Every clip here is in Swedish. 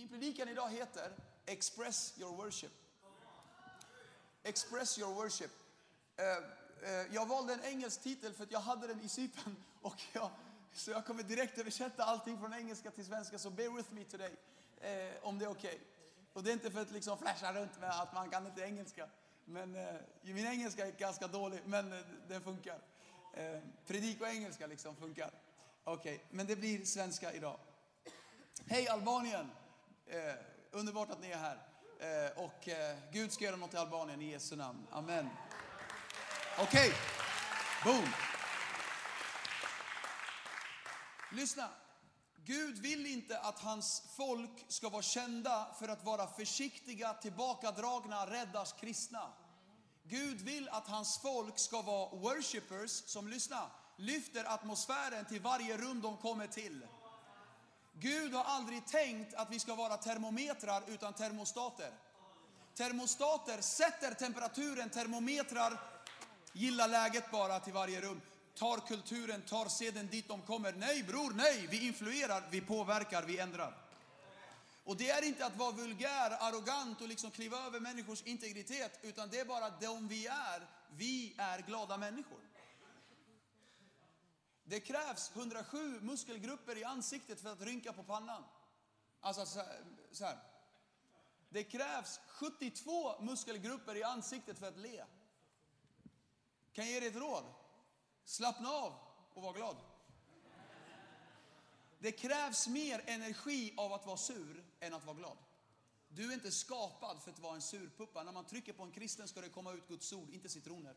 Min predikan idag heter Express your worship. Express your worship. Eh, eh, jag valde en engelsk titel för att jag hade den i Cypern. Och jag, så jag kommer direkt översätta allting från engelska till svenska, så bear with me today. Eh, om det är okej. Okay. Och det är inte för att liksom flasha runt med att man kan inte engelska. Men min engelska är ganska dålig, men den funkar. Eh, predik och engelska liksom funkar. Okej, okay. men det blir svenska idag. Hej Albanien! Eh, underbart att ni är här. Eh, och eh, Gud ska göra något i Albanien i Jesu namn. Amen. Okej, okay. boom. Lyssna. Gud vill inte att hans folk ska vara kända för att vara försiktiga, tillbakadragna, räddas kristna. Gud vill att hans folk ska vara worshippers som, lyssna, lyfter atmosfären till varje rum de kommer till. Gud har aldrig tänkt att vi ska vara termometrar utan termostater. Termostater sätter temperaturen, termometrar gillar läget bara till varje rum. Tar kulturen, tar seden dit de kommer. Nej bror, nej, vi influerar, vi påverkar, vi ändrar. Och det är inte att vara vulgär, arrogant och liksom kliva över människors integritet, utan det är bara de vi är. Vi är glada människor. Det krävs 107 muskelgrupper i ansiktet för att rynka på pannan. Alltså så här. Det krävs 72 muskelgrupper i ansiktet för att le. Kan jag ge dig ett råd? Slappna av och var glad. Det krävs mer energi av att vara sur än att vara glad. Du är inte skapad för att vara en surpuppa. När man trycker på en kristen ska det komma ut Guds ord, inte citroner.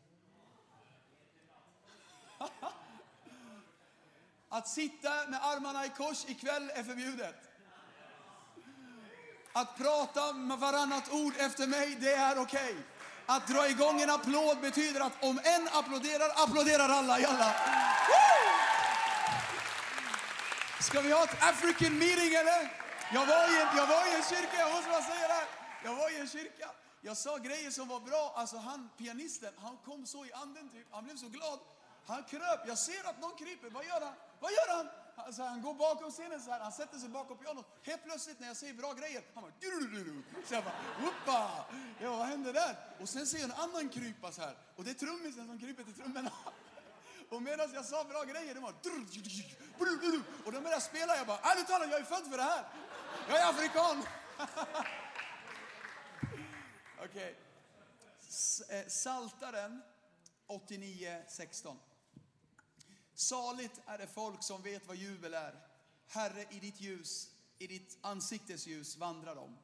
Att sitta med armarna i kors ikväll är förbjudet. Att prata med varannat ord efter mig, det är okej. Okay. Att dra igång en applåd betyder att om en applåderar, applåderar alla. Jalla. Ska vi ha ett African meeting eller? Jag var i en, jag var i en kyrka, jag måste bara säga det här. Jag var i en kyrka. Jag sa grejer som var bra. Alltså han, pianisten, han kom så i anden typ. Han blev så glad. Han kröp. Jag ser att någon kryper. Vad gör han? Vad gör han? Alltså, han går bakom scenen så här. Han sätter sig bakom pianot. Helt plötsligt när jag säger bra grejer, han bara... Så jag bara, Whoopa! Ja, vad hände där? Och sen ser jag en annan krypa så här. Och det är trummisen som kryper till trummorna. Och medan jag sa bra grejer, de bara... Och de började spela. Jag bara, ärligt talat, jag är född för det här. Jag är afrikan. Okej. Okay. Eh, Saltaren 89, 16. Saligt är det folk som vet vad jubel är. Herre, i ditt ljus, i ditt ansiktes ljus vandrar de.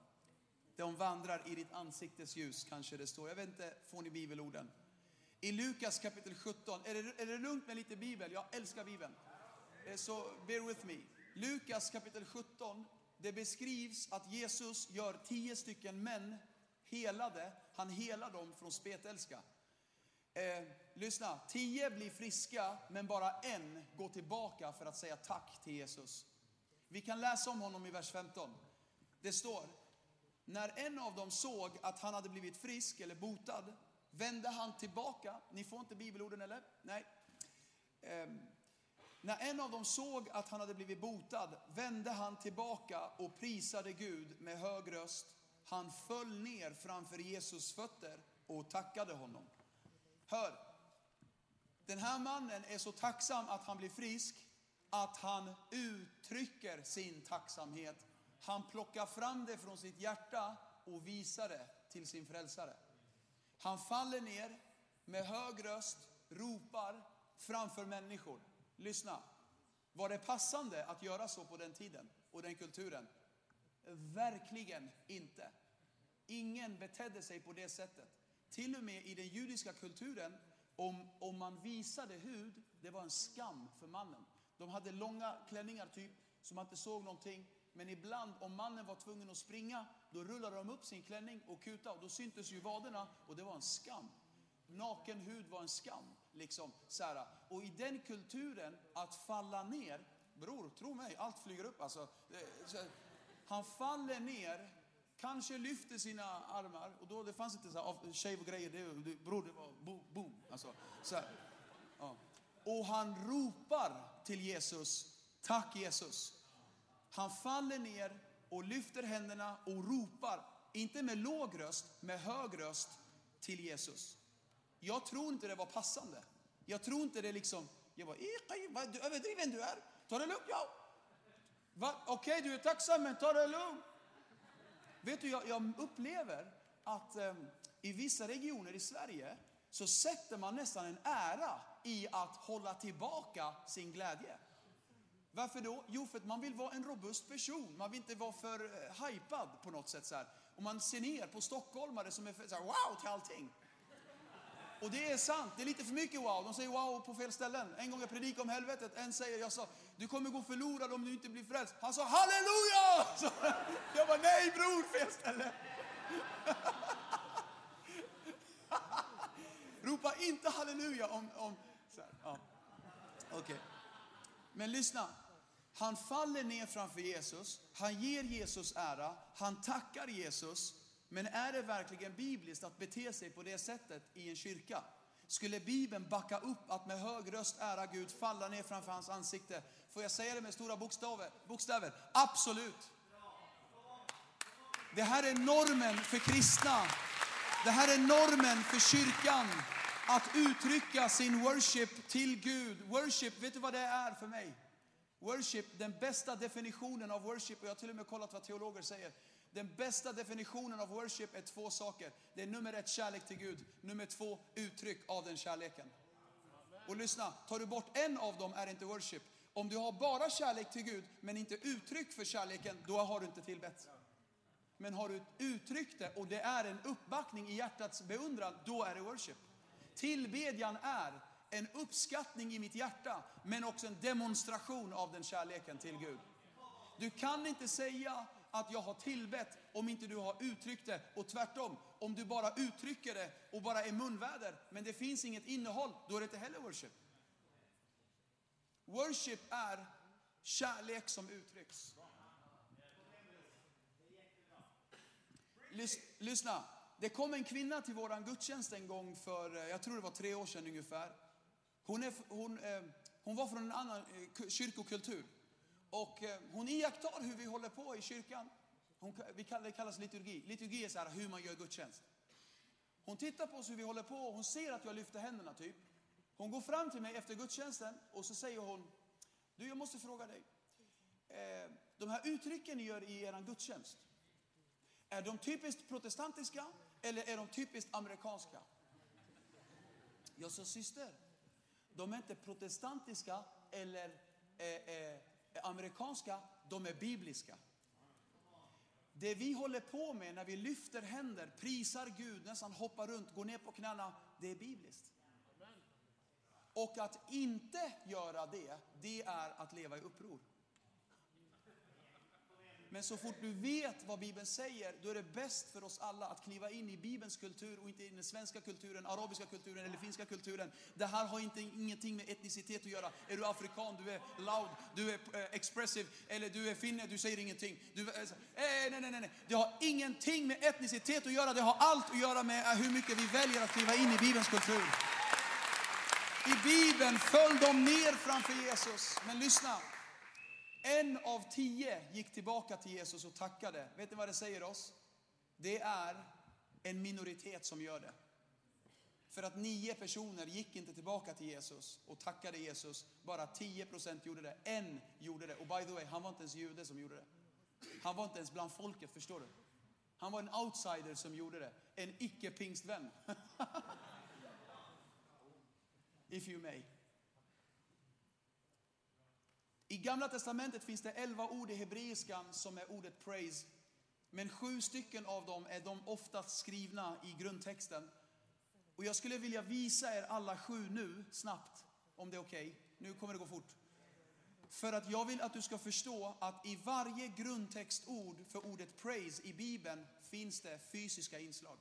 De vandrar i ditt ansiktes ljus, kanske det står. Jag vet inte, får ni bibelorden? I Lukas kapitel 17, är det, är det lugnt med lite bibel? Jag älskar bibeln. Eh, så bear with me. Lukas kapitel 17, det beskrivs att Jesus gör tio stycken män helade. Han helar dem från spetälska. Eh, lyssna, tio blir friska, men bara en går tillbaka för att säga tack till Jesus. Vi kan läsa om honom i vers 15. Det står, när en av dem såg att han hade blivit frisk eller botad, vände han tillbaka. Ni får inte bibelorden eller? Nej. Um, när en av dem såg att han hade blivit botad, vände han tillbaka och prisade Gud med hög röst. Han föll ner framför Jesus fötter och tackade honom. Hör, den här mannen är så tacksam att han blir frisk att han uttrycker sin tacksamhet. Han plockar fram det från sitt hjärta och visar det till sin frälsare. Han faller ner med hög röst, ropar framför människor. Lyssna, var det passande att göra så på den tiden och den kulturen? Verkligen inte. Ingen betedde sig på det sättet. Till och med i den judiska kulturen, om, om man visade hud, det var en skam för mannen. De hade långa klänningar typ, så man inte såg någonting. Men ibland, om mannen var tvungen att springa, då rullade de upp sin klänning och kuta och då syntes ju vaderna och det var en skam. Naken hud var en skam. Liksom, så här. Och i den kulturen, att falla ner, bror, tro mig, allt flyger upp. Alltså, eh, han faller ner Kanske lyfter sina armar och då det fanns inte så här shave och grejer. Det, det, bror, det var boom. boom alltså, så här. Ja. Och han ropar till Jesus, tack Jesus. Han faller ner och lyfter händerna och ropar, inte med låg röst, med hög röst till Jesus. Jag tror inte det var passande. Jag tror inte det liksom, jag bara, vad överdriven du är. Ta det lugnt, ja. Okej, okay, du är tacksam, men ta det lugnt. Vet du, jag, jag upplever att eh, i vissa regioner i Sverige så sätter man nästan en ära i att hålla tillbaka sin glädje. Varför då? Jo, för att man vill vara en robust person. Man vill inte vara för eh, hypad på något sätt. Så här. Och man ser ner på stockholmare som är för, så här, wow till allting. Och det är sant, det är lite för mycket wow. De säger wow på fel ställen. En gång jag predikade om helvetet, en säger, jag sa, du kommer gå förlorad om du inte blir frälst. Han sa halleluja! Så jag bara, nej bror, fel ställe. Ropa inte halleluja om... om så här, ja. okay. Men lyssna. Han faller ner framför Jesus, han ger Jesus ära, han tackar Jesus. Men är det verkligen bibliskt att bete sig på det sättet i en kyrka? Skulle Bibeln backa upp att med hög röst ära Gud, falla ner framför hans ansikte? Får jag säga det med stora bokstäver? bokstäver? Absolut. Det här är normen för kristna. Det här är normen för kyrkan. Att uttrycka sin worship till Gud. Worship, vet du vad det är för mig? Worship, den bästa definitionen av worship, och jag har till och med kollat vad teologer säger. Den bästa definitionen av worship är två saker. Det är nummer ett, kärlek till Gud. Nummer två, uttryck av den kärleken. Och lyssna, tar du bort en av dem är det inte worship. Om du har bara kärlek till Gud, men inte uttryck för kärleken, då har du inte tillbett. Men har du uttryckt det och det är en uppbackning i hjärtats beundran, då är det worship. Tillbedjan är en uppskattning i mitt hjärta, men också en demonstration av den kärleken till Gud. Du kan inte säga att jag har tillbett om inte du har uttryckt det. Och tvärtom, om du bara uttrycker det och bara är munväder, men det finns inget innehåll, då är det inte heller worship. Worship är kärlek som uttrycks. Lys lyssna, det kom en kvinna till våran gudstjänst en gång för, eh, jag tror det var tre år sedan ungefär. Hon, är, hon, eh, hon var från en annan eh, kyrkokultur. Och eh, hon iakttar hur vi håller på i kyrkan. Hon, vi kallar, det kallas liturgi. Liturgi är så här hur man gör gudstjänst. Hon tittar på oss hur vi håller på och hon ser att jag lyfter händerna typ. Hon går fram till mig efter gudstjänsten och så säger hon, du jag måste fråga dig. Eh, de här uttrycken ni gör i er gudstjänst, är de typiskt protestantiska eller är de typiskt amerikanska? Jag sa syster, de är inte protestantiska eller eh, eh, amerikanska, de är bibliska. Det vi håller på med när vi lyfter händer, prisar Gud, nästan hoppar runt, går ner på knäna, det är bibliskt. Och att inte göra det, det är att leva i uppror. Men så fort du vet vad Bibeln säger, då är det bäst för oss alla att kliva in i Bibelns kultur och inte i den svenska kulturen, arabiska kulturen eller finska kulturen. Det här har inte, ingenting med etnicitet att göra. Är du afrikan, du är loud, du är eh, expressive, eller du är finne, du säger ingenting. Du, äh, nej, nej, nej, nej. Det har ingenting med etnicitet att göra, det har allt att göra med hur mycket vi väljer att kliva in i Bibelns kultur. I Bibeln föll de ner framför Jesus. Men lyssna, en av tio gick tillbaka till Jesus och tackade. Vet ni vad det säger oss? Det är en minoritet som gör det. För att nio personer gick inte tillbaka till Jesus och tackade Jesus. Bara 10 procent gjorde det. En gjorde det. Och by the way, han var inte ens jude som gjorde det. Han var inte ens bland folket, förstår du? Han var en outsider som gjorde det. En icke-pingstvän. If you may. I Gamla Testamentet finns det elva ord i hebreiskan som är ordet praise. Men sju stycken av dem är de oftast skrivna i grundtexten. Och jag skulle vilja visa er alla sju nu, snabbt, om det är okej. Okay. Nu kommer det gå fort. För att jag vill att du ska förstå att i varje grundtextord för ordet praise i Bibeln finns det fysiska inslag.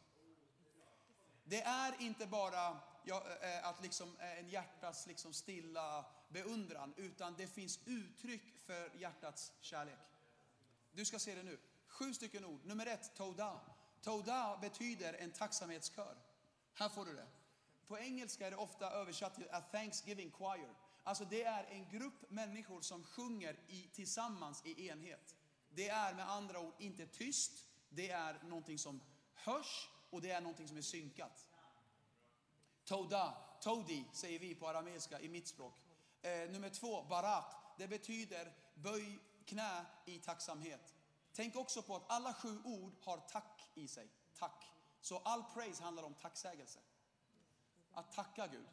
Det är inte bara ja, eh, att liksom eh, en hjärtas liksom stilla beundran, utan det finns uttryck för hjärtats kärlek. Du ska se det nu. Sju stycken ord. Nummer ett, Toda. Toda betyder en tacksamhetskör. Här får du det. På engelska är det ofta översatt till a thanksgiving choir. Alltså det är en grupp människor som sjunger i, tillsammans i enhet. Det är med andra ord inte tyst, det är någonting som hörs och det är någonting som är synkat. Toda, todi säger vi på arameiska i mitt språk. Eh, nummer två, barak. Det betyder böj knä i tacksamhet. Tänk också på att alla sju ord har tack i sig. Tack. Så all praise handlar om tacksägelse. Att tacka Gud.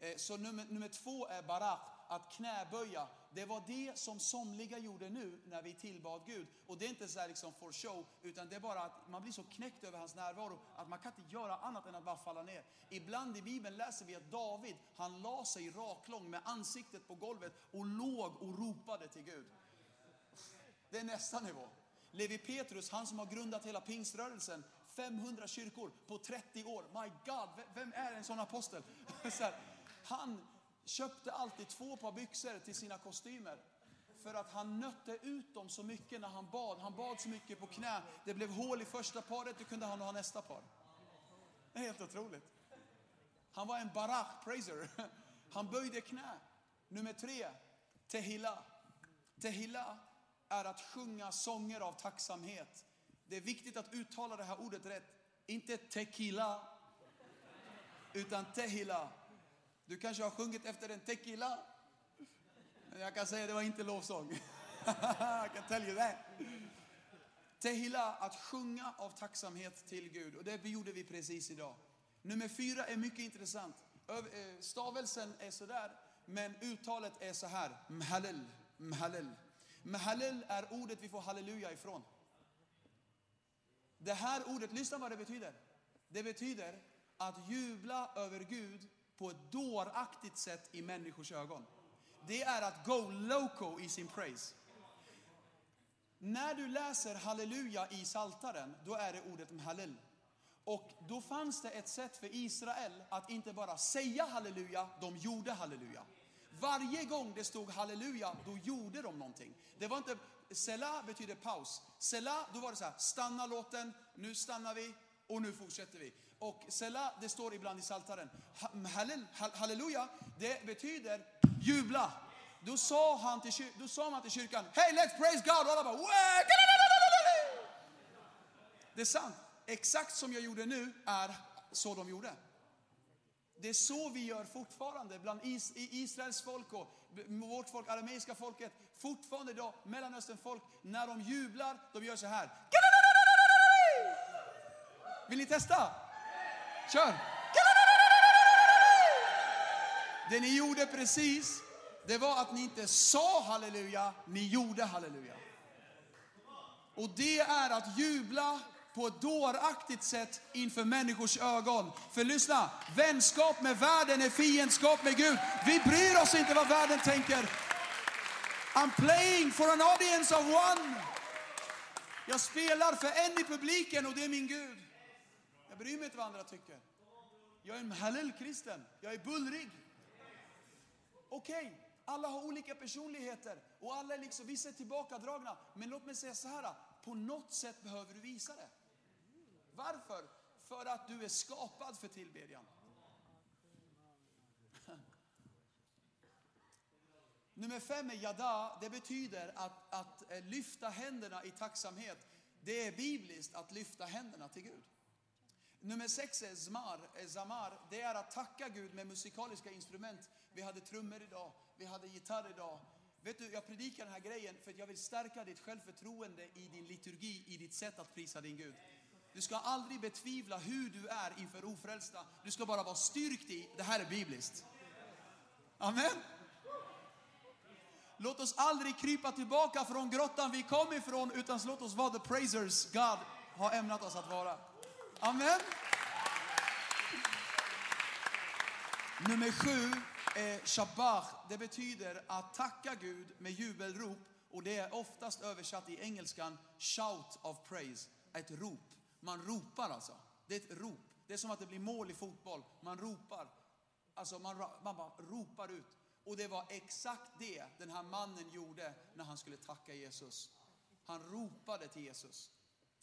Eh, så nummer, nummer två är barak, att knäböja. Det var det som somliga gjorde nu när vi tillbad Gud. Och det är inte så här liksom for show, utan det är bara att man blir så knäckt över hans närvaro att man kan inte göra annat än att bara falla ner. Ibland i Bibeln läser vi att David, han la sig raklång med ansiktet på golvet och låg och ropade till Gud. Det är nästa nivå. Levi Petrus, han som har grundat hela pingströrelsen, 500 kyrkor på 30 år. My God, vem är en sån apostel? han köpte alltid två par byxor till sina kostymer. För att han nötte ut dem så mycket när han bad. Han bad så mycket på knä. Det blev hål i första paret, då kunde han ha nästa par. Det är helt otroligt. Han var en barach-praiser. Han böjde knä. Nummer tre, tehilla. Tehilla är att sjunga sånger av tacksamhet. Det är viktigt att uttala det här ordet rätt. Inte tequila, utan tehilla. Du kanske har sjungit efter en tequila. Men jag kan säga det var inte lovsång. I can tell you that. Tehila, att sjunga av tacksamhet till Gud. Och det gjorde vi precis idag. Nummer fyra är mycket intressant. Eh, stavelsen är sådär, men uttalet är så här. Mhalel, mhalel. Mhalel är ordet vi får halleluja ifrån. Det här ordet, lyssna vad det betyder. Det betyder att jubla över Gud på ett dåraktigt sätt i människors ögon. Det är att go loco i sin praise. När du läser halleluja i Saltaren, då är det ordet hallel. Och då fanns det ett sätt för Israel att inte bara säga halleluja, de gjorde halleluja. Varje gång det stod halleluja, då gjorde de någonting. Det var inte, Sela betyder paus. Sela, då var det så här, stanna låten, nu stannar vi och nu fortsätter vi. Och Sela, det står ibland i Saltaren. halleluja, det betyder jubla. Då sa, han till, då sa man till kyrkan, hey let's praise God! Och alla bara, det är sant. Exakt som jag gjorde nu är så de gjorde. Det är så vi gör fortfarande bland Israels folk och vårt folk, arameiska folket. Fortfarande idag, Mellanöstern folk, när de jublar, de gör så här. Vill ni testa? Kör! Det ni gjorde precis, det var att ni inte sa halleluja, ni gjorde halleluja. Och det är att jubla på ett dåraktigt sätt inför människors ögon. För lyssna, vänskap med världen är fiendskap med Gud. Vi bryr oss inte vad världen tänker. I'm playing for an audience of one. Jag spelar för en i publiken och det är min Gud. Jag bryr mig inte vad andra tycker. Jag är en halal-kristen. Jag är bullrig. Okej, okay. alla har olika personligheter och alla är liksom, vissa är tillbakadragna. Men låt mig säga så här, på något sätt behöver du visa det. Varför? För att du är skapad för tillbedjan. Nummer fem är yada. Det betyder att, att eh, lyfta händerna i tacksamhet. Det är bibliskt att lyfta händerna till Gud. Nummer sex är zmar, eh, zamar. Det är att tacka Gud med musikaliska instrument. Vi hade trummor idag, vi hade gitarr idag. Vet du, jag predikar den här grejen för att jag vill stärka ditt självförtroende i din liturgi, i ditt sätt att prisa din Gud. Du ska aldrig betvivla hur du är inför ofrälsta. Du ska bara vara styrkt i, det här är bibliskt. Amen. Låt oss aldrig krypa tillbaka från grottan vi kom ifrån, utan låt oss vara the praisers God har ämnat oss att vara. Amen. Nummer sju är Shabbat. Det betyder att tacka Gud med jubelrop och det är oftast översatt i engelskan shout of praise. Ett rop. Man ropar alltså. Det är ett rop. Det är som att det blir mål i fotboll. Man ropar. Alltså man, man bara ropar ut. Och det var exakt det den här mannen gjorde när han skulle tacka Jesus. Han ropade till Jesus.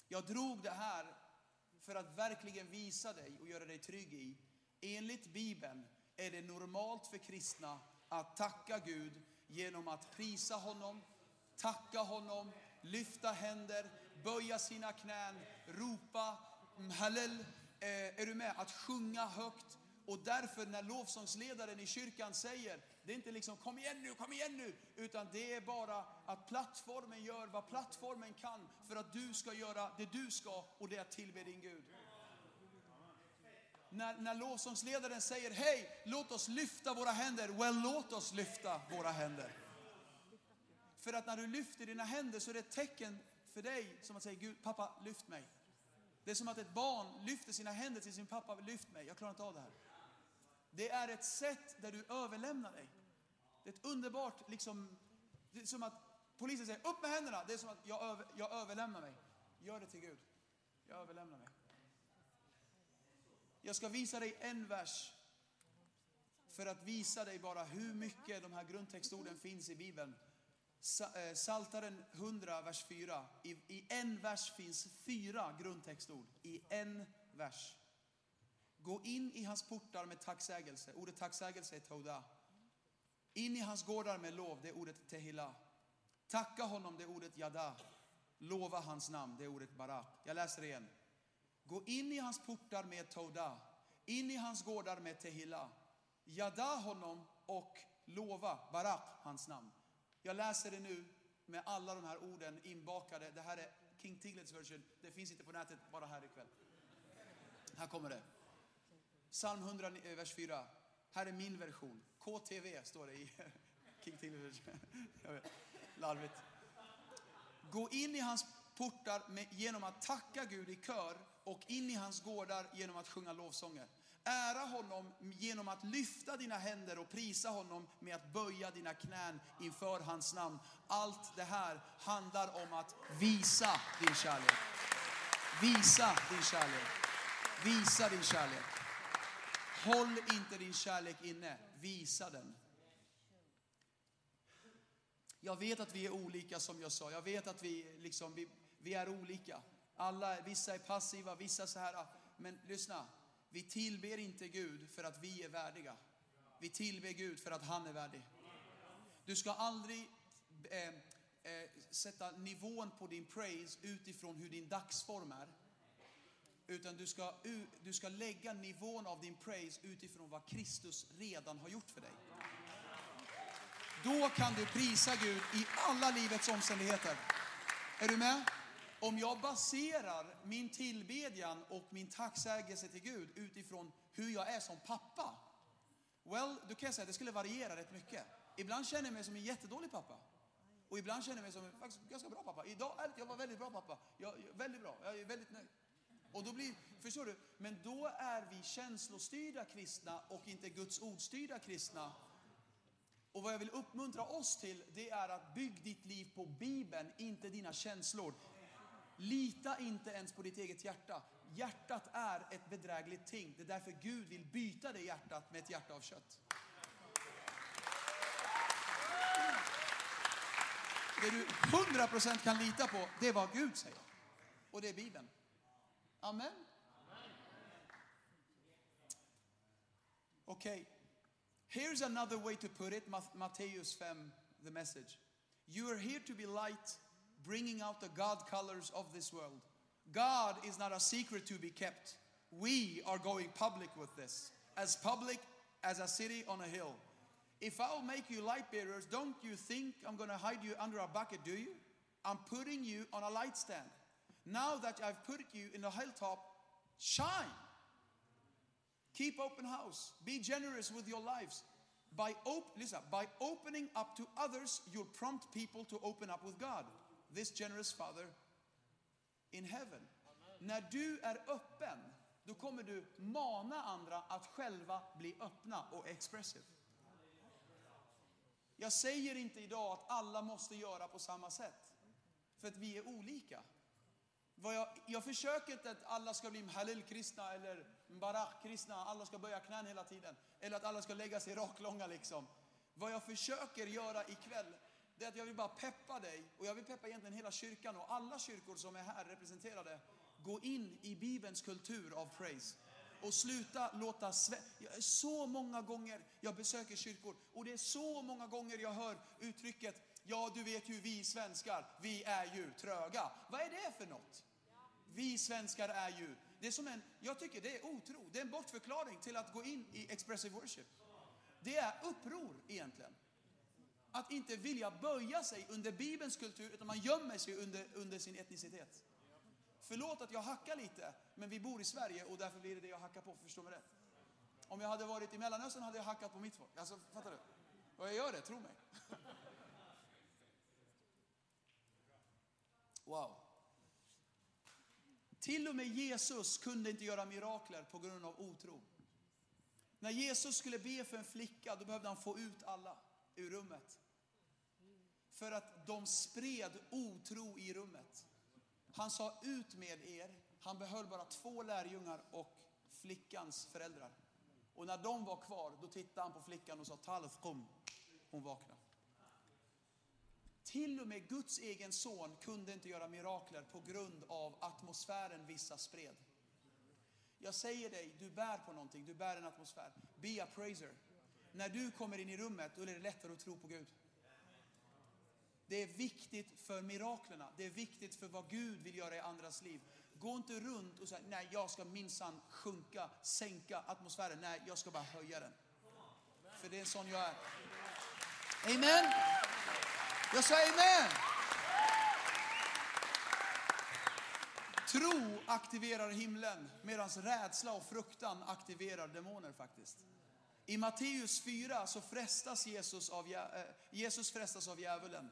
Jag drog det här för att verkligen visa dig och göra dig trygg i. Enligt Bibeln är det normalt för kristna att tacka Gud genom att prisa honom, tacka honom, lyfta händer, böja sina knän, ropa mm, hallel. Eh, är du med? Att sjunga högt. Och därför när lovsångsledaren i kyrkan säger, det är inte liksom kom igen nu, kom igen nu, utan det är bara att plattformen gör vad plattformen kan för att du ska göra det du ska och det är att tillbe din Gud. När, när lovsångsledaren säger hej, låt oss lyfta våra händer, well låt oss lyfta våra händer. För att när du lyfter dina händer så är det ett tecken för dig som att säga Gud, pappa lyft mig. Det är som att ett barn lyfter sina händer till sin pappa, lyft mig, jag klarar inte av det här. Det är ett sätt där du överlämnar dig. Det är ett underbart, liksom, det är som att polisen säger upp med händerna. Det är som att jag, över, jag överlämnar mig. Gör det till Gud. Jag överlämnar mig. Jag ska visa dig en vers för att visa dig bara hur mycket de här grundtextorden finns i Bibeln. Eh, Saltaren 100, vers 4. I, I en vers finns fyra grundtextord. I en vers. Gå in i hans portar med tacksägelse. Ordet tacksägelse är toda. In i hans gårdar med lov, det är ordet tehila. Tacka honom, det är ordet yada. Lova hans namn, det är ordet barak. Jag läser igen. Gå in i hans portar med toda. In i hans gårdar med tehila. Yada honom och lova, barak, hans namn. Jag läser det nu med alla de här orden inbakade. Det här är King Tiglets version. Det finns inte på nätet, bara här ikväll. Här kommer det. Psalm 100, eh, vers 4. Här är min version. KTV står det i King Tiglets. Larvigt. Gå in i hans portar med, genom att tacka Gud i kör och in i hans gårdar genom att sjunga lovsånger. Ära honom genom att lyfta dina händer och prisa honom med att böja dina knän inför hans namn. Allt det här handlar om att visa din kärlek. Visa din kärlek. Visa din kärlek. Håll inte din kärlek inne, visa den. Jag vet att vi är olika som jag sa. Jag vet att vi, liksom, vi, vi är olika. Alla, vissa är passiva, vissa så här. Ah, men lyssna, vi tillber inte Gud för att vi är värdiga. Vi tillber Gud för att han är värdig. Du ska aldrig eh, eh, sätta nivån på din praise utifrån hur din dagsform är. Utan du ska, du ska lägga nivån av din praise utifrån vad Kristus redan har gjort för dig. Då kan du prisa Gud i alla livets omständigheter. Är du med? Om jag baserar min tillbedjan och min tacksägelse till Gud utifrån hur jag är som pappa. Well, då kan jag säga att det skulle variera rätt mycket. Ibland känner jag mig som en jättedålig pappa. Och ibland känner jag mig som en faktiskt ganska bra pappa. Idag, jag var väldigt bra pappa. Jag, väldigt bra. Jag är väldigt nöjd. Och då blir, förstår du? Men då är vi känslostyrda kristna och inte Guds ordstyrda kristna. Och vad jag vill uppmuntra oss till, det är att bygg ditt liv på Bibeln, inte dina känslor. Lita inte ens på ditt eget hjärta. Hjärtat är ett bedrägligt ting. Det är därför Gud vill byta det hjärtat med ett hjärta av kött. Det du 100% kan lita på, det är vad Gud säger. Och det är Bibeln. Amen. Okay. Here's another way to put it. Matteus 5, the message. You are here to be light, bringing out the God colors of this world. God is not a secret to be kept. We are going public with this. As public as a city on a hill. If I'll make you light bearers, don't you think I'm going to hide you under a bucket, do you? I'm putting you on a light stand. Now that I've put you in the hilltop, shine. Keep open house. Be generous with your lives. By, op- listen, by opening up to others, you'll prompt people to open up with God, this generous Father in heaven. Amen. När du är öppen, då kommer du mana andra att själva bli öppna och expressive. Jag säger inte idag att alla måste göra på samma sätt, för att vi är olika. Jag, jag, försöker inte att alla ska bli Halil-kristna eller Barak-kristna, alla ska böja knän hela tiden. Eller att alla ska lägga sig raklånga liksom. Vad jag försöker göra ikväll, det är att jag vill bara peppa dig. Och jag vill peppa egentligen hela kyrkan och alla kyrkor som är här representerade. Gå in i Bibelns kultur av praise. Och sluta låta Så många gånger jag besöker kyrkor och det är så många gånger jag hör uttrycket Ja, du vet ju vi svenskar, vi är ju tröga. Vad är det för något? Vi svenskar är ju. Det är som en, jag tycker det är otro. Det är en bortförklaring till att gå in i expressive worship. Det är uppror egentligen. Att inte vilja böja sig under Bibelns kultur, utan man gömmer sig under, under sin etnicitet. Förlåt att jag hackar lite, men vi bor i Sverige och därför blir det det jag hackar på, förstå mig rätt. Om jag hade varit i Mellanöstern hade jag hackat på mitt folk. Alltså, fattar du? Och jag gör det, tro mig. Wow. Till och med Jesus kunde inte göra mirakler på grund av otro. När Jesus skulle be för en flicka, då behövde han få ut alla ur rummet. För att de spred otro i rummet. Han sa ut med er. Han behöll bara två lärjungar och flickans föräldrar. Och när de var kvar, då tittade han på flickan och sa Talf kom. Hon vaknade. Till och med Guds egen son kunde inte göra mirakler på grund av atmosfären vissa spred. Jag säger dig, du bär på någonting, du bär en atmosfär. Be a praiser. När du kommer in i rummet, då är det lättare att tro på Gud. Det är viktigt för miraklerna. Det är viktigt för vad Gud vill göra i andras liv. Gå inte runt och säga, nej jag ska minsann sjunka, sänka atmosfären. Nej, jag ska bara höja den. För det är sån jag är. Amen. Jag sa amen. Tro aktiverar himlen medan rädsla och fruktan aktiverar demoner faktiskt. I Matteus 4 så frestas Jesus av, äh, Jesus frestas av djävulen.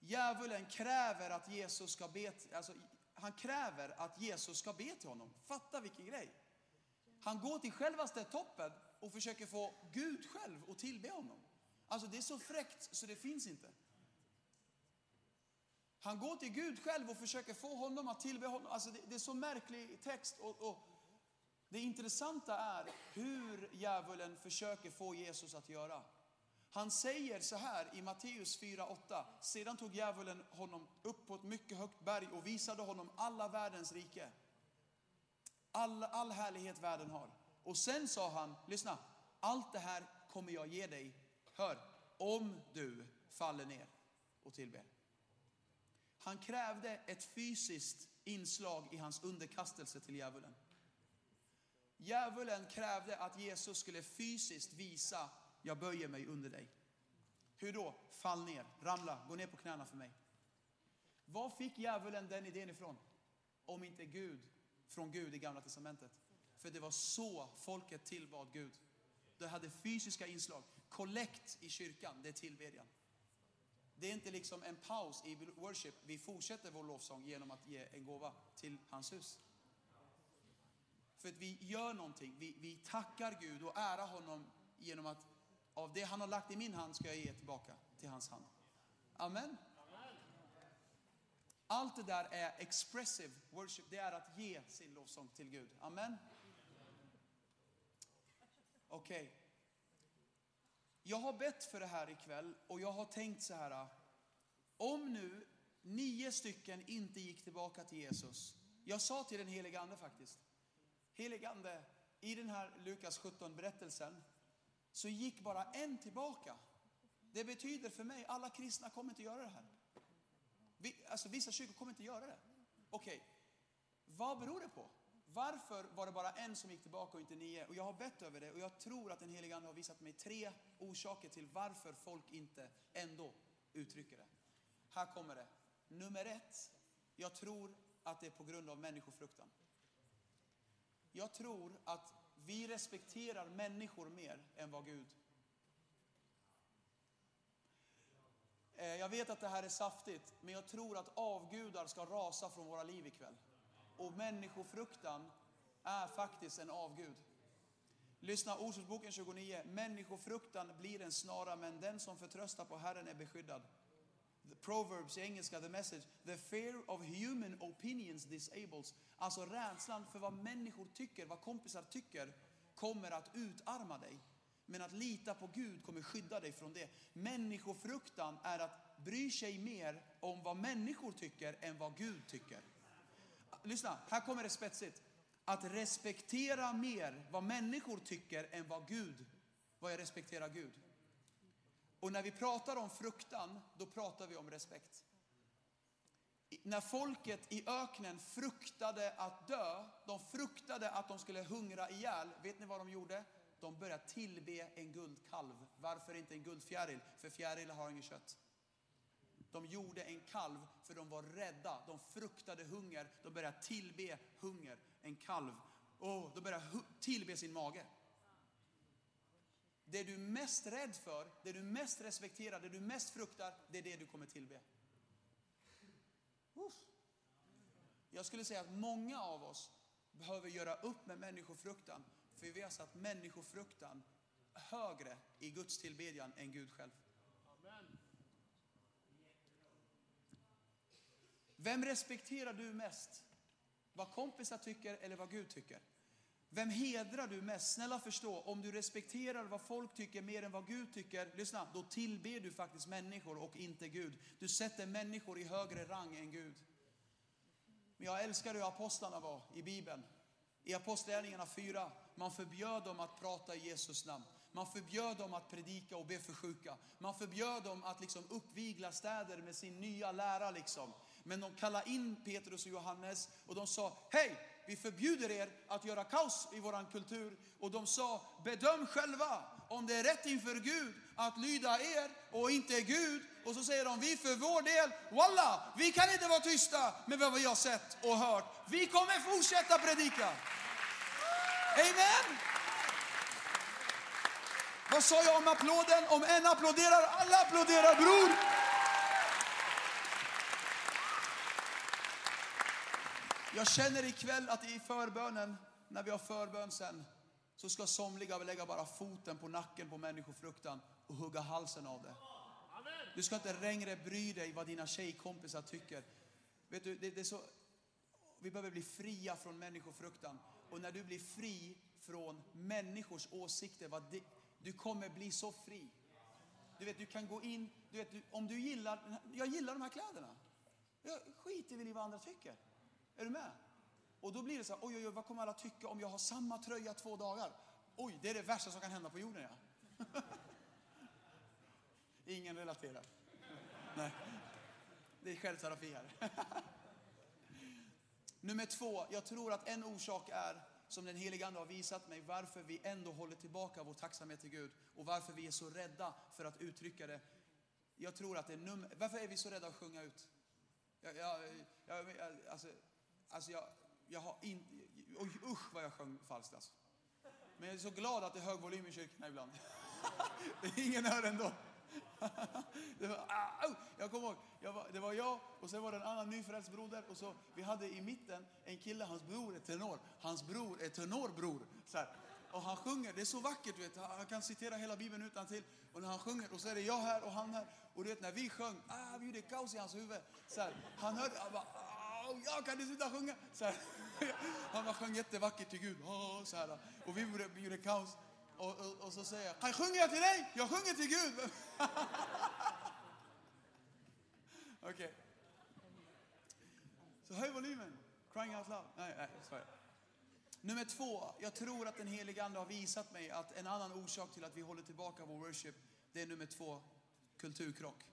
Djävulen kräver att Jesus ska be, alltså, han kräver att Jesus ska be till honom. Fatta vilken grej. Han går till självaste toppen och försöker få Gud själv att tillbe honom. Alltså det är så fräckt så det finns inte. Han går till Gud själv och försöker få honom att tillbe honom. Alltså det, det är så märklig text. Och, och, det intressanta är hur djävulen försöker få Jesus att göra. Han säger så här i Matteus 4.8. Sedan tog djävulen honom upp på ett mycket högt berg och visade honom alla världens rike. All, all härlighet världen har. Och sen sa han, lyssna, allt det här kommer jag ge dig, hör, om du faller ner och tillber. Han krävde ett fysiskt inslag i hans underkastelse till djävulen. Djävulen krävde att Jesus skulle fysiskt visa, jag böjer mig under dig. Hur då? Fall ner, ramla, gå ner på knäna för mig. Var fick djävulen den idén ifrån? Om inte Gud, från Gud i Gamla Testamentet. För det var så folket tillbad Gud. Det hade fysiska inslag. Kollekt i kyrkan, det är tillbedjan. Det är inte liksom en paus i worship. Vi fortsätter vår lovsång genom att ge en gåva till hans hus. För att vi gör någonting. Vi, vi tackar Gud och ärar honom genom att av det han har lagt i min hand ska jag ge tillbaka till hans hand. Amen. Allt det där är expressive worship. Det är att ge sin lovsång till Gud. Amen. Okej. Okay. Jag har bett för det här ikväll och jag har tänkt så här. Om nu nio stycken inte gick tillbaka till Jesus. Jag sa till den helige ande faktiskt. Helige ande, i den här Lukas 17 berättelsen så gick bara en tillbaka. Det betyder för mig, alla kristna kommer inte göra det här. Vi, alltså vissa kyrkor kommer inte göra det. Okej, okay. vad beror det på? Varför var det bara en som gick tillbaka och inte nio? Och jag har bett över det och jag tror att den heliga Ande har visat mig tre orsaker till varför folk inte ändå uttrycker det. Här kommer det. Nummer ett, jag tror att det är på grund av människofruktan. Jag tror att vi respekterar människor mer än vad Gud. Eh, jag vet att det här är saftigt, men jag tror att avgudar ska rasa från våra liv ikväll. Och människofruktan är faktiskt en avgud. Lyssna, Ordspråksboken 29. Människofruktan blir en snara, men den som förtröstar på Herren är beskyddad. The Proverbs i engelska, the message. The fear of human opinions disables. Alltså rädslan för vad människor tycker, vad kompisar tycker, kommer att utarma dig. Men att lita på Gud kommer skydda dig från det. Människofruktan är att bry sig mer om vad människor tycker än vad Gud tycker lyssna, här kommer det spetsigt. Att respektera mer vad människor tycker än vad Gud, vad jag respekterar Gud. Och när vi pratar om fruktan, då pratar vi om respekt. När folket i öknen fruktade att dö, de fruktade att de skulle hungra ihjäl, vet ni vad de gjorde? De började tillbe en guldkalv. Varför inte en guldfjäril? För fjärilar har inget kött. De gjorde en kalv för de var rädda. De fruktade hunger. De började tillbe hunger. En kalv. Oh, de började tillbe sin mage. Det du är mest rädd för, det du mest respekterar, det du mest fruktar, det är det du kommer tillbe. Uff. Jag skulle säga att många av oss behöver göra upp med människofruktan. För vi har satt människofruktan högre i Guds tillbedjan än Gud själv. Vem respekterar du mest? Vad kompisar tycker eller vad Gud tycker? Vem hedrar du mest? Snälla förstå, om du respekterar vad folk tycker mer än vad Gud tycker, lyssna, då tillber du faktiskt människor och inte Gud. Du sätter människor i högre rang än Gud. Men jag älskar hur apostlarna var i Bibeln. I Apostlagärningarna 4, man förbjöd dem att prata i Jesus namn. Man förbjöd dem att predika och be för sjuka. Man förbjöd dem att liksom uppvigla städer med sin nya lära. Liksom. Men de kallade in Petrus och Johannes och de sa, hej, vi förbjuder er att göra kaos i våran kultur. Och de sa, bedöm själva om det är rätt inför Gud att lyda er och inte Gud. Och så säger de, vi för vår del, walla, vi kan inte vara tysta med vad vi har sett och hört. Vi kommer fortsätta predika. Amen. Vad sa jag om applåden? Om en applåderar, alla applåderar bror. Jag känner ikväll att i förbönen, när vi har förbön sen, så ska somliga lägga bara foten på nacken på människofruktan och hugga halsen av det. Du ska inte längre bry dig vad dina tjejkompisar tycker. Vet du, det, det är så, vi behöver bli fria från människofruktan. Och när du blir fri från människors åsikter, vad det, du kommer bli så fri. Du vet, du kan gå in, du vet, du, om du gillar, jag gillar de här kläderna. Jag skiter väl i vad andra tycker. Är du med? Och då blir det så här, oj, oj, oj, vad kommer alla tycka om jag har samma tröja två dagar? Oj, det är det värsta som kan hända på jorden, ja. Ingen relaterar. Nej, det är självterapi här. Nummer två, jag tror att en orsak är, som den helige Ande har visat mig, varför vi ändå håller tillbaka vår tacksamhet till Gud och varför vi är så rädda för att uttrycka det. Jag tror att det är nummer, varför är vi så rädda att sjunga ut? Jag, jag, jag, jag, alltså, alltså jag, jag har inte, oj, usch vad jag sjöng falskt alltså. Men jag är så glad att det är hög volym i kyrkorna ibland. Ingen hör ändå. Det var, ah, au! jag kommer ihåg, jag var, det var jag och sen var det en annan nyfrälst broder och så vi hade i mitten en kille, hans bror är tenor. Hans bror är tenorbror. Så här. Och han sjunger, det är så vackert du vet, han kan citera hela bibeln utan till. Och när han sjunger och så är det jag här och han här. Och du vet när vi sjöng, ah, vi gjorde kaos i hans huvud. Så här, han hörde, han bara, wow, jag kan inte sluta sjunga. Så här. Han bara sjöng jättevackert till Gud. Så här. Och vi gjorde, vi gjorde kaos. Och, och, och så säger jag, kan sjunger jag till dig? Jag sjunger till Gud. Okej. Så höj volymen. Crying out loud. Nej, nej, sorry. Nummer två, jag tror att den helige Ande har visat mig att en annan orsak till att vi håller tillbaka vår worship, det är nummer två, kulturkrock.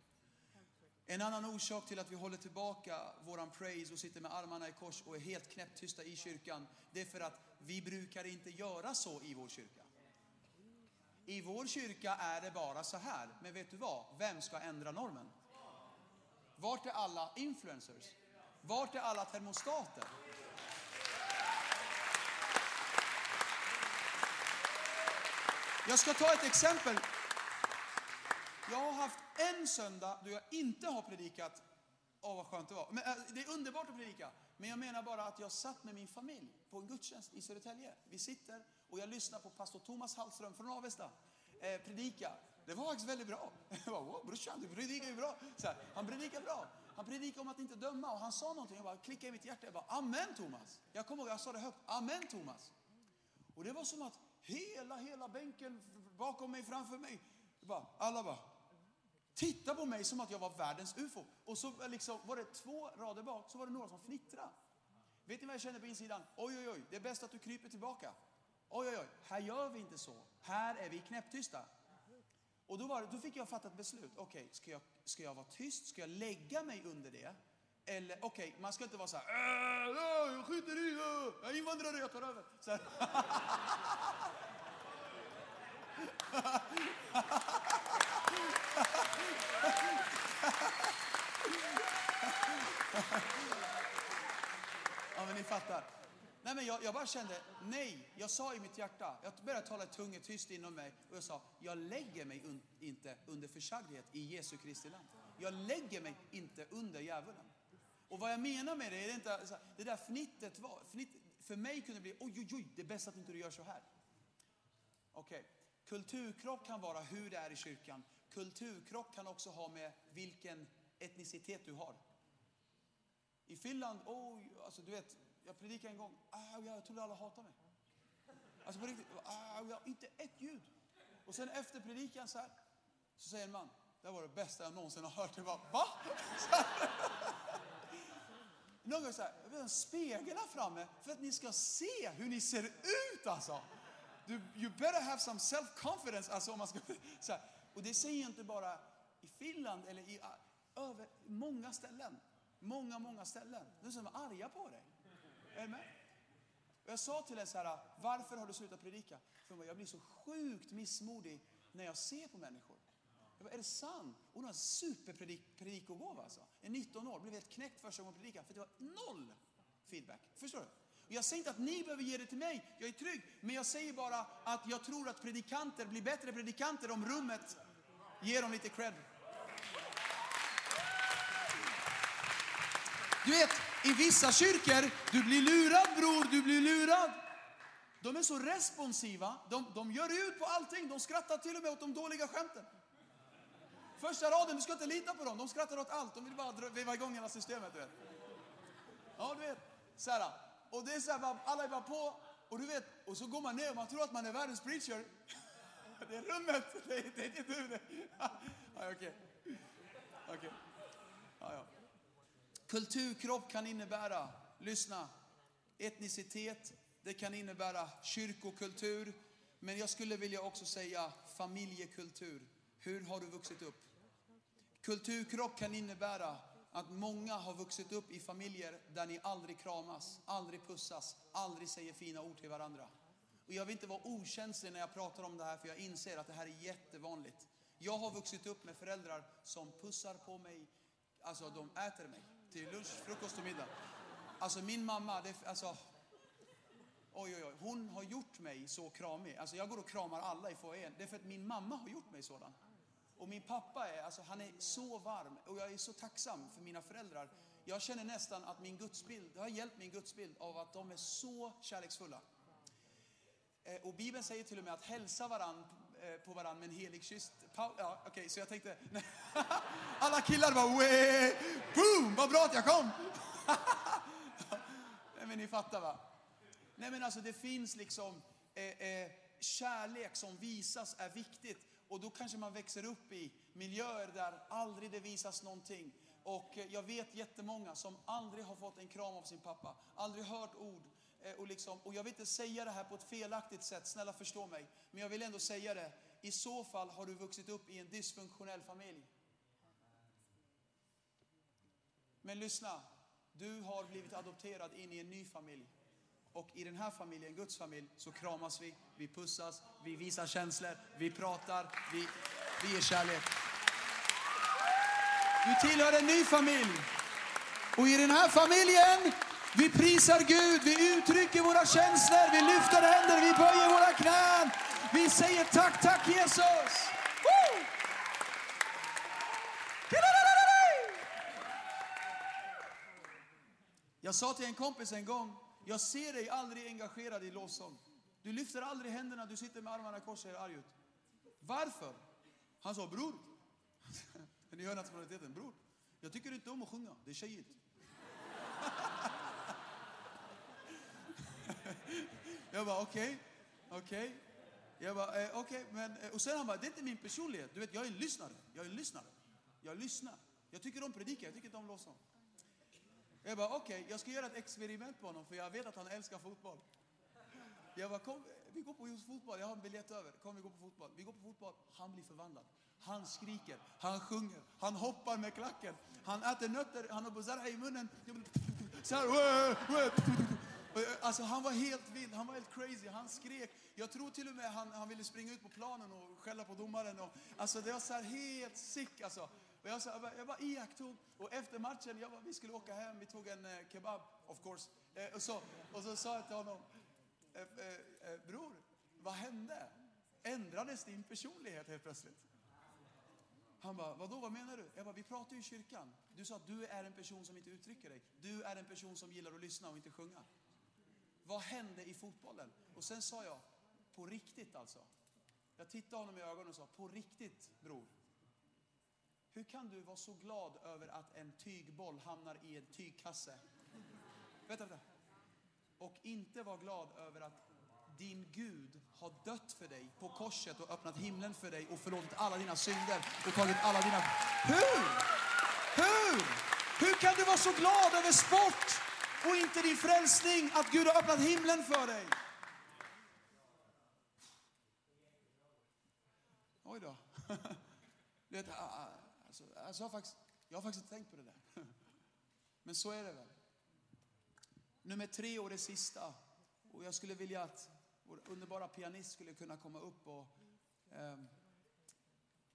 En annan orsak till att vi håller tillbaka våran praise och sitter med armarna i kors och är helt knäpptysta i kyrkan, det är för att vi brukar inte göra så i vår kyrka. I vår kyrka är det bara så här, men vet du vad? Vem ska ändra normen? Vart är alla influencers? Vart är alla termostater? Jag ska ta ett exempel. Jag har haft en söndag då jag inte har predikat. Åh, vad skönt det var. Men, äh, det är underbart att predika. Men jag menar bara att jag satt med min familj på en gudstjänst i Södertälje. Vi sitter och jag lyssnar på pastor Thomas Hallström från Avesta eh, predika. Det var faktiskt väldigt bra. Jag bara, wow, brorsan, du predikar ju bra. Så här, han predikar bra. Han predikar om att inte döma och han sa någonting. Jag bara klickade i mitt hjärta. Jag bara, amen Thomas. Jag kommer ihåg, jag sa det högt. Amen Thomas. Och det var som att hela, hela bänken bakom mig, framför mig, bara, alla bara, titta på mig som att jag var världens ufo. Och så liksom, var det två rader bak, så var det några som fnittrade. Vet ni vad jag kände på insidan? Oj, oj, oj, det är bäst att du kryper tillbaka. Oj, oj, oj, här gör vi inte så. Här är vi knäpptysta. Och då, var, det- då fick jag fatta ett beslut. Okej, ska, jag, ska jag vara tyst? Ska jag lägga mig under det? Eller okej, man ska inte vara så här. "Äh, äh jag skiter i, äh, jag är invandrare, jag tar över. Så här. Ja, men ni fattar. Nej, men jag, jag bara kände, nej, jag sa i mitt hjärta, jag började tala tunga tyst inom mig och jag sa, jag lägger mig un, inte under försagdhet i Jesu Kristi land. Jag lägger mig inte under djävulen. Och vad jag menar med det är inte, alltså, det där fnittet var, fnitt, för mig kunde det bli, oj, oj, oj, det är bäst att inte du gör så här. Okej, kulturkrock kan vara hur det är i kyrkan. Kulturkrock kan också ha med vilken etnicitet du har. I Finland, oh, alltså du vet, jag predikade en gång, ah, jag trodde alla hatade mig. Alltså på riktigt, ah, jag, inte ett ljud. Och sen efter predikan så här, så säger en man, det var det bästa jag någonsin har hört. Jag bara, va? Någon gång så här, jag vill ha en spegel här framme för att ni ska se hur ni ser ut alltså. Du, you better have some self-confidence. Alltså om man ska, så här. Och det säger jag inte bara i Finland eller i ah, över många ställen. Många, många ställen. De som är arga på dig. Är du med? Och jag sa till henne så här, ah, varför har du slutat predika? För hon bara, jag blir så sjukt missmodig när jag ser på människor. Jag bara, är det sant? Hon har en superpredikogåva alltså. En 19 år, blev helt knäckt första gången hon predikade för det var noll feedback. Förstår du? Och jag säger inte att ni behöver ge det till mig, jag är trygg. Men jag säger bara att jag tror att predikanter blir bättre predikanter om rummet Ge dem lite cred. Du vet, i vissa kyrkor, du blir lurad bror, du blir lurad. De är så responsiva, de, de gör ut på allting, de skrattar till och med åt de dåliga skämten. Första raden, du ska inte lita på dem, de skrattar åt allt, de vill bara veva igång hela systemet. Du vet. Ja, du vet. Så här, och det är så här, alla är bara på, och du vet, och så går man ner och man tror att man är världens preacher. Det är rummet, det är, det är inte du. Det. Ja, okej. Okej. Ja, ja. Kulturkropp kan innebära, lyssna, etnicitet, det kan innebära kyrkokultur, men jag skulle vilja också säga familjekultur. Hur har du vuxit upp? Kulturkrock kan innebära att många har vuxit upp i familjer där ni aldrig kramas, aldrig pussas, aldrig säger fina ord till varandra. Och jag vill inte vara okänslig när jag pratar om det här för jag inser att det här är jättevanligt. Jag har vuxit upp med föräldrar som pussar på mig, alltså de äter mig till lunch, frukost och middag. Alltså min mamma, det, alltså, oj oj oj, hon har gjort mig så kramig. Alltså jag går och kramar alla i foajén. Det är för att min mamma har gjort mig sådan. Och min pappa är, alltså han är så varm och jag är så tacksam för mina föräldrar. Jag känner nästan att min gudsbild, det har hjälpt min gudsbild av att de är så kärleksfulla. Eh, och Bibeln säger till och med att hälsa varann eh, på varann med en helig kyss. Ja, okej, så jag tänkte, alla killar bara Wee! boom, vad bra att jag kom. Nej men ni fattar va? Nej men alltså det finns liksom eh, eh, kärlek som visas är viktigt. Och då kanske man växer upp i miljöer där aldrig det visas någonting. Och eh, jag vet jättemånga som aldrig har fått en kram av sin pappa, aldrig hört ord. Eh, och, liksom, och jag vill inte säga det här på ett felaktigt sätt, snälla förstå mig. Men jag vill ändå säga det. I så fall har du vuxit upp i en dysfunktionell familj. Men lyssna, du har blivit adopterad in i en ny familj. Och i den här familjen, Guds familj, så kramas vi, vi pussas, vi visar känslor, vi pratar, vi, vi ger kärlek. Du tillhör en ny familj. Och i den här familjen, vi prisar Gud, vi uttrycker våra känslor, vi lyfter händer, vi böjer våra knän. Vi säger tack, tack Jesus. Woo! Jag sa till en kompis en gång, jag ser dig aldrig engagerad i lovsång. Du lyfter aldrig händerna, du sitter med armarna i kors och ser arg ut. Varför? Han sa, bror. Ni hör nationaliteten, bror. Jag tycker inte om att sjunga, det är tjejigt. jag bara, okej, okej. Jag bara, eh, okej, men... eh, Och sen han bara, det är inte min personlighet. Du vet, jag är en lyssnare. Jag är en lyssnare. Jag lyssnar. Jag tycker om predikan. jag tycker inte om lovsång. Jag bara, okej, jag ska göra ett experiment på honom för jag vet att han älskar fotboll. Jag bara, kom, eh, vi går på just fotboll, jag har en biljett över. Kom vi går på fotboll. Vi går på fotboll, han blir förvandlad. Han skriker, han sjunger, han hoppar med klacken. Han äter nötter, han har buzarha i munnen. Så här, Eh, alltså han var helt vild, han var helt crazy, han skrek. Jag tror till och med han, han ville springa ut på planen och skälla på domaren. Och, alltså det var så här helt sick alltså. Och jag, så, här, bara, jag bara iakttog och efter matchen, jag bara, vi skulle åka hem, vi tog en eh, kebab of course. Eh, och, så, och så sa jag till honom, eh, eh, eh, bror, vad hände? Ändrades din personlighet helt plötsligt? Han bara, vadå, vad menar du? Jag bara, vi pratar ju i kyrkan. Du sa att du är en person som inte uttrycker dig. Du är en person som gillar att lyssna och inte sjunga. Vad hände i fotbollen? Och sen sa jag, på riktigt alltså. Jag tittade honom i ögonen och sa, på riktigt bror. Hur kan du vara så glad över att en tygboll hamnar i en tygkasse? Vänta, vänta. Och inte vara glad över att din Gud har dött för dig på korset och öppnat himlen för dig och förlåtit alla dina synder och tagit alla dina... Hur? Hur? Hur kan du vara så glad över sport och inte din frälsning, att Gud har öppnat himlen för dig? Oj då. Det, ah, ah, alltså, alltså, jag, har faktiskt, jag har faktiskt inte tänkt på det där. Men så är det väl. Nummer tre och det sista. Och jag skulle vilja att vår underbara pianist skulle kunna komma upp och ehm,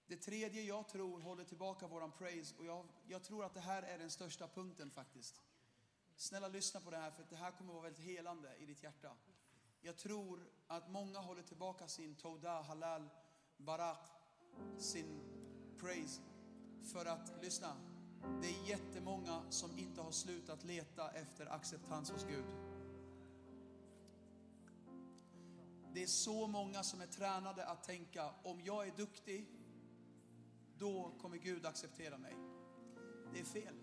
det tredje jag tror håller tillbaka våran praise och jag, jag tror att det här är den största punkten faktiskt. Snälla lyssna på det här för det här kommer vara väldigt helande i ditt hjärta. Jag tror att många håller tillbaka sin Toda, Halal, Barak, sin praise. För att, lyssna, det är jättemånga som inte har slutat leta efter acceptans hos Gud. Det är så många som är tränade att tänka, om jag är duktig, då kommer Gud acceptera mig. Det är fel.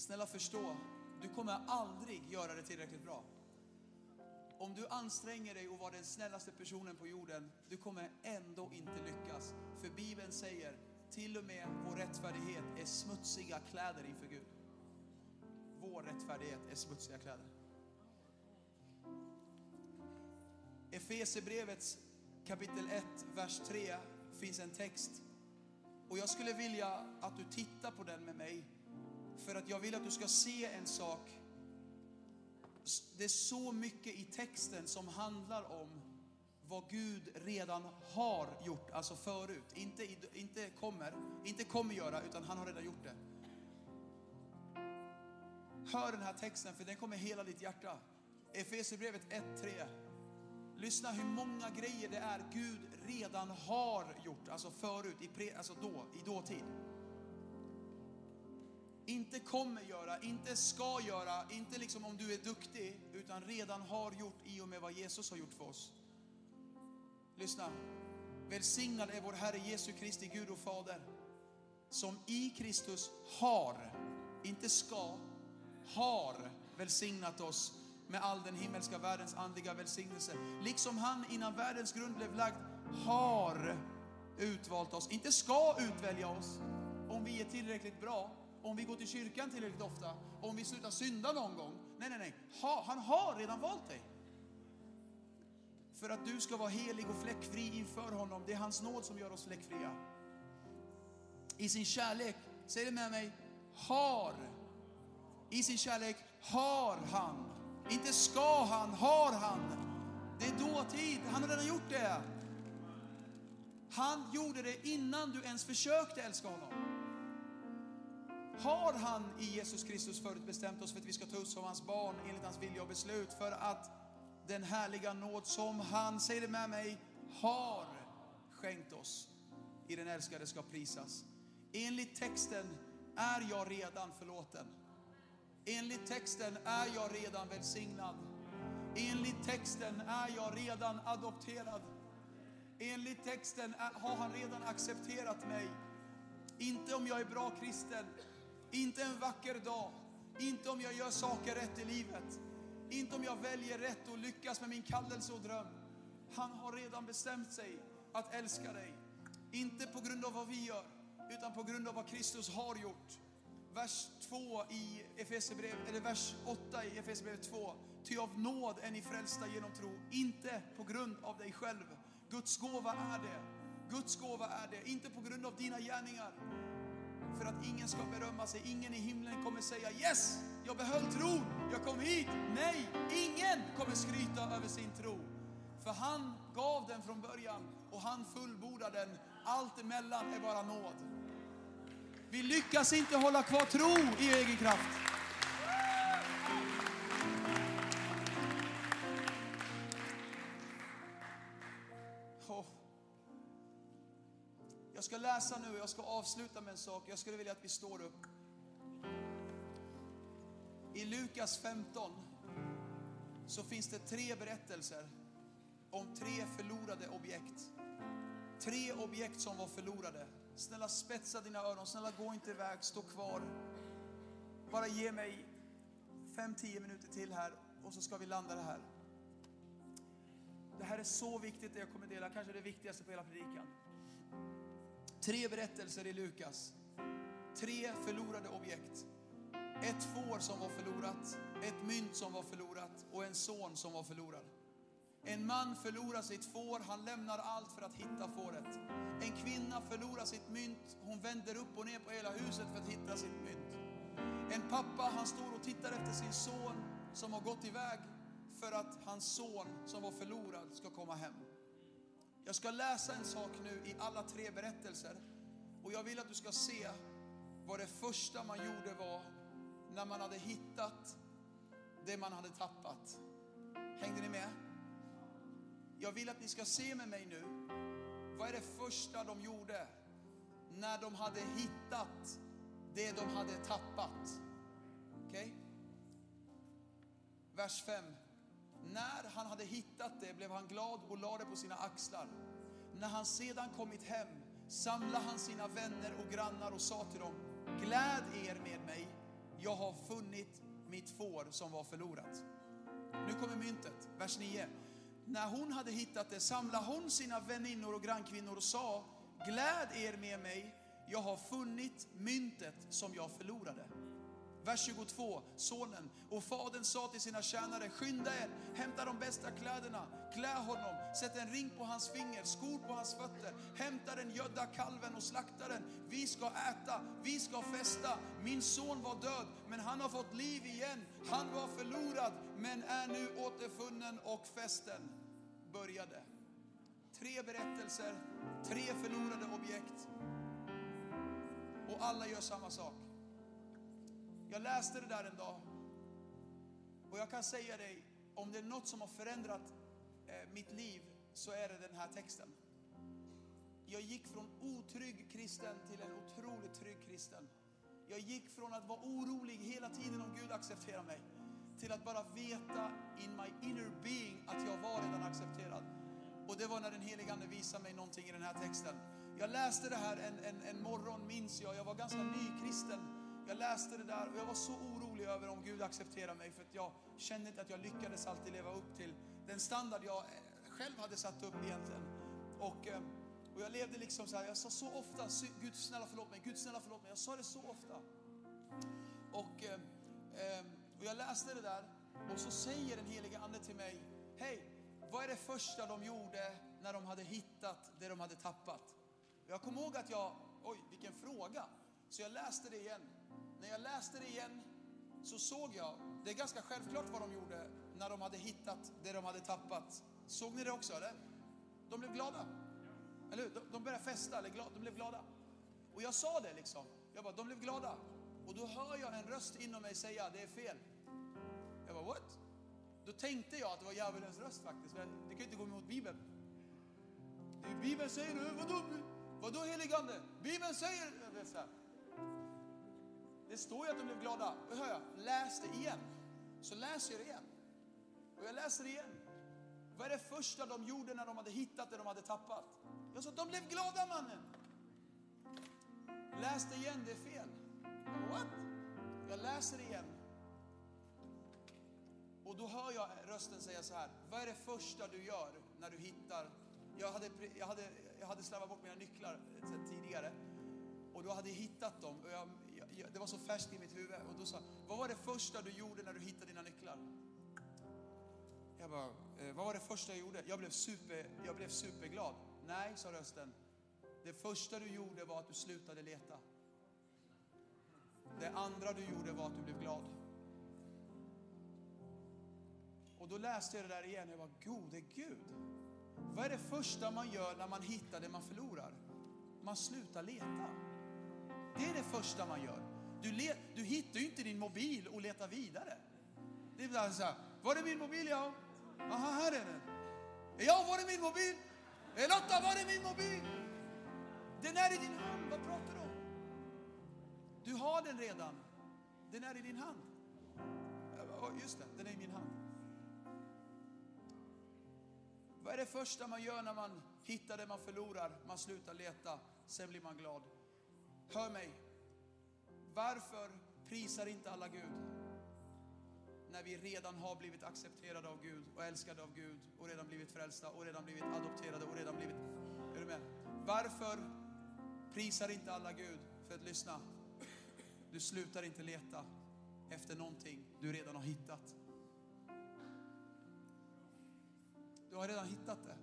Snälla förstå, du kommer aldrig göra det tillräckligt bra. Om du anstränger dig och vara den snällaste personen på jorden, du kommer ändå inte lyckas. För Bibeln säger, till och med vår rättfärdighet är smutsiga kläder inför Gud. Vår rättfärdighet är smutsiga kläder. Efesierbrevets kapitel 1, vers 3 finns en text. Och jag skulle vilja att du tittar på den med mig. För att jag vill att du ska se en sak. Det är så mycket i texten som handlar om vad Gud redan har gjort, alltså förut. Inte, inte kommer, inte kommer göra, utan han har redan gjort det. Hör den här texten, för den kommer hela ditt hjärta. Efesierbrevet 1.3. Lyssna hur många grejer det är Gud redan har gjort, alltså förut, i, pre, alltså då, i dåtid. Inte kommer göra, inte ska göra, inte liksom om du är duktig, utan redan har gjort i och med vad Jesus har gjort för oss. Lyssna. Välsignad är vår Herre Jesu Kristi Gud och Fader, som i Kristus har, inte ska, har välsignat oss med all den himmelska världens andliga välsignelse. Liksom han innan världens grund blev lagd har utvalt oss, inte ska utvälja oss om vi är tillräckligt bra, om vi går till kyrkan tillräckligt ofta, om vi slutar synda någon gång. Nej, nej, nej. Ha, han har redan valt dig. För att du ska vara helig och fläckfri inför honom. Det är hans nåd som gör oss fläckfria. I sin kärlek, säg det med mig, har. I sin kärlek har han inte ska han, har han. Det är dåtid, han har redan gjort det. Han gjorde det innan du ens försökte älska honom. Har han i Jesus Kristus förutbestämt oss för att vi ska ta ut som hans barn enligt hans vilja och beslut för att den härliga nåd som han, säg det med mig, har skänkt oss i den älskade ska prisas. Enligt texten är jag redan förlåten. Enligt texten är jag redan välsignad. Enligt texten är jag redan adopterad. Enligt texten har han redan accepterat mig. Inte om jag är bra kristen, inte en vacker dag, inte om jag gör saker rätt i livet, inte om jag väljer rätt och lyckas med min kallelse och dröm. Han har redan bestämt sig att älska dig. Inte på grund av vad vi gör, utan på grund av vad Kristus har gjort. vers 2 i Efesierbrevet, eller vers 8 i Efesierbrevet 2. Ty av nåd är ni frälsta genom tro, inte på grund av dig själv. Guds gåva är det. Guds gåva är det, inte på grund av dina gärningar. För att ingen ska berömma sig, ingen i himlen kommer säga yes, jag behöll tron, jag kom hit. Nej, ingen kommer skryta över sin tro. För han gav den från början och han fullbordar den. Allt emellan är bara nåd. Vi lyckas inte hålla kvar tro i egen kraft. Ska läsa nu, jag ska avsluta med en sak. Jag skulle vilja att vi står upp. I Lukas 15 så finns det tre berättelser om tre förlorade objekt. Tre objekt som var förlorade. Snälla spetsa dina öron, snälla gå inte iväg, stå kvar. Bara ge mig fem, tio minuter till här och så ska vi landa det här. Det här är så viktigt det jag kommer dela, kanske det viktigaste på hela predikan. Tre berättelser i Lukas. Tre förlorade objekt. Ett får som var förlorat, ett mynt som var förlorat och en son som var förlorad. En man förlorar sitt får, han lämnar allt för att hitta fåret. En kvinna förlorar sitt mynt, hon vänder upp och ner på hela huset för att hitta sitt mynt. En pappa, han står och tittar efter sin son som har gått iväg för att hans son som var förlorad ska komma hem. Jag ska läsa en sak nu i alla tre berättelser och jag vill att du ska se vad det första man gjorde var när man hade hittat det man hade tappat. Hängde ni med? Jag vill att ni ska se med mig nu. Vad är det första de gjorde när de hade hittat det de hade tappat? Okej? Okay? Vers 5. När han hade hittat det blev han glad och lade det på sina axlar. När han sedan kommit hem samlade han sina vänner och grannar och sa till dem, gläd er med mig, jag har funnit mitt får som var förlorat. Nu kommer myntet, vers 9. När hon hade hittat det samlade hon sina väninnor och grannkvinnor och sa, gläd er med mig, jag har funnit myntet som jag förlorade. Vers 22, sonen. Och fadern sa till sina tjänare, skynda er, hämta de bästa kläderna, klä honom, sätt en ring på hans finger, skor på hans fötter, hämta den gödda kalven och slakta den. Vi ska äta, vi ska festa. Min son var död, men han har fått liv igen. Han var förlorad, men är nu återfunnen och festen började. Tre berättelser, tre förlorade objekt. Och alla gör samma sak. Jag läste det där en dag. Och jag kan säga dig, om det är något som har förändrat eh, mitt liv så är det den här texten. Jag gick från otrygg kristen till en otroligt trygg kristen. Jag gick från att vara orolig hela tiden om Gud accepterar mig till att bara veta in my inner being att jag var redan accepterad. Och det var när den helige Ande visade mig någonting i den här texten. Jag läste det här en, en, en morgon, minns jag. Jag var ganska nykristen jag läste det där och jag var så orolig över om Gud accepterar mig för att jag kände inte att jag lyckades alltid leva upp till den standard jag eh, själv hade satt upp egentligen. Och, eh, och jag levde liksom så här, jag sa så ofta, Gud snälla förlåt mig, Gud snälla förlåt mig. Jag sa det så ofta. Och, eh, och jag läste det där och så säger den helige Ande till mig, hej, vad är det första de gjorde när de hade hittat det de hade tappat? Jag kommer ihåg att jag, oj vilken fråga. Så jag läste det igen. När jag läste det igen så såg jag, det är ganska självklart vad de gjorde när de hade hittat det de hade tappat. Såg ni det också eller? De blev glada. Eller hur? De började festa, eller de blev glada. Och jag sa det liksom. Jag bara, de blev glada. Och då hör jag en röst inom mig säga, det är fel. Jag bara, what? Då tänkte jag att det var djävulens röst faktiskt. Det kan ju inte gå emot Bibeln. Bibeln säger, vadå, vadå heligande? Bibeln säger, så här. Det står ju att de blev glada. Hör jag, läs det igen. Så läser jag det igen. Och jag läser det igen. Vad är det första de gjorde när de hade hittat det de hade tappat? Jag sa, de blev glada mannen. Läs det igen, det är fel. What? Jag läser det igen. Och då hör jag rösten säga så här, vad är det första du gör när du hittar jag hade, jag hade, jag hade slarvat bort mina nycklar tidigare och då hade jag hittat dem. Och jag, det var så färskt i mitt huvud. Och då sa vad var det första du gjorde när du hittade dina nycklar? Jag bara, eh, vad var det första jag gjorde? Jag blev, super, jag blev superglad. Nej, sa rösten. Det första du gjorde var att du slutade leta. Det andra du gjorde var att du blev glad. Och då läste jag det där igen och jag var gode Gud. Vad är det första man gör när man hittar det man förlorar? Man slutar leta. Det är det första man gör. Du, du hittar ju inte din mobil och letar vidare. Det är bara alltså så här, var är min mobil? Ja. Aha, här är den. Ja, var är min mobil? Eh, Lotta, var är min mobil? Den är i din hand, vad pratar du om? Du har den redan. Den är i din hand. Just det, den är i min hand. Vad är det första man gör när man hittar det man förlorar? Man slutar leta, sen blir man glad. Hör mig. Varför prisar inte alla Gud? När vi redan har blivit accepterade av Gud och älskade av Gud och redan blivit frälsta och redan blivit adopterade och redan blivit... Är du med? Varför prisar inte alla Gud? För att lyssna, du slutar inte leta efter någonting du redan har hittat. Du har redan hittat det.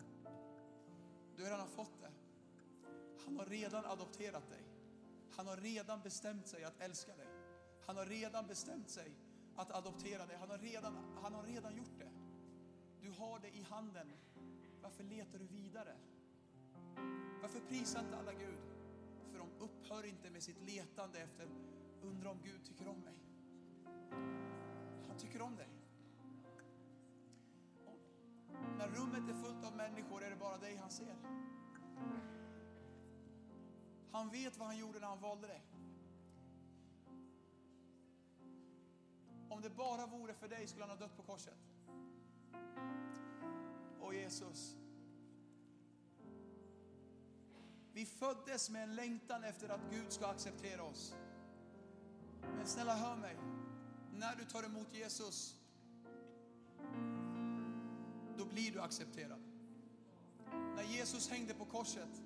Du har redan fått det. Han har redan adopterat dig. Han har redan bestämt sig att älska dig. Han har redan bestämt sig att adoptera dig. Han har redan, han har redan gjort det. Du har det i handen. Varför letar du vidare? Varför prisar inte alla Gud? För de upphör inte med sitt letande efter, undrar om Gud tycker om mig. Han tycker om dig. Och när rummet är fullt av människor är det bara dig han ser. Han vet vad han gjorde när han valde dig. Om det bara vore för dig skulle han ha dött på korset. Och Jesus, vi föddes med en längtan efter att Gud ska acceptera oss. Men snälla hör mig, när du tar emot Jesus, då blir du accepterad. När Jesus hängde på korset,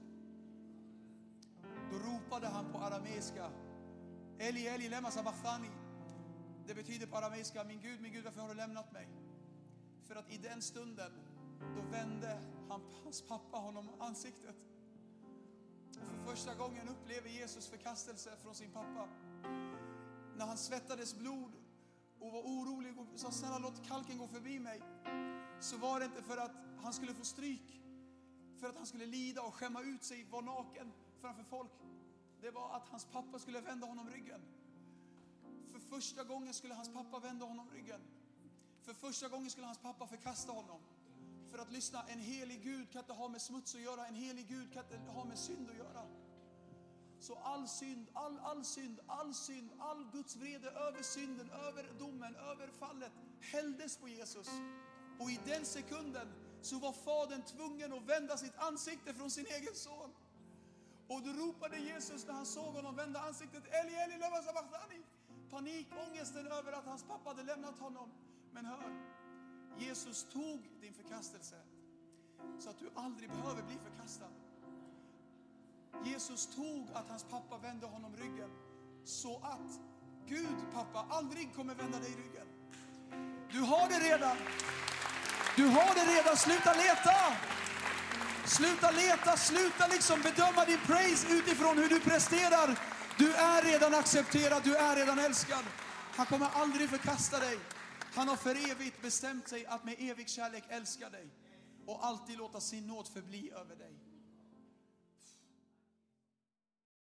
då ropade han på arameiska, Eli, Eli, lema sabachthani. Det betyder på arameiska, min Gud, min Gud, varför har du lämnat mig? För att i den stunden, då vände han, hans pappa honom ansiktet. Och För första gången upplever Jesus förkastelse från sin pappa. När han svettades blod och var orolig och sa snälla låt kalken gå förbi mig. Så var det inte för att han skulle få stryk, för att han skulle lida och skämma ut sig, vara naken framför folk. Det var att hans pappa skulle vända honom ryggen. För första gången skulle hans pappa vända honom ryggen. För första gången skulle hans pappa förkasta honom. För att lyssna, en helig Gud kan inte ha med smuts att göra, en helig Gud kan inte ha med synd att göra. Så all synd, all, all synd, all synd, all Guds vrede över synden, över domen, över fallet hälldes på Jesus. Och i den sekunden så var fadern tvungen att vända sitt ansikte från sin egen son. Och då ropade Jesus när han såg honom vända ansiktet, Eli, Eli, lema sabachthani. Panikångesten över att hans pappa hade lämnat honom. Men hör, Jesus tog din förkastelse så att du aldrig behöver bli förkastad. Jesus tog att hans pappa vände honom ryggen så att Gud, pappa, aldrig kommer vända dig ryggen. Du har det redan. Du har det redan. Sluta leta. Sluta leta, sluta liksom bedöma din praise utifrån hur du presterar. Du är redan accepterad, du är redan älskad. Han kommer aldrig förkasta dig. Han har för evigt bestämt sig att med evig kärlek älska dig och alltid låta sin nåd förbli över dig.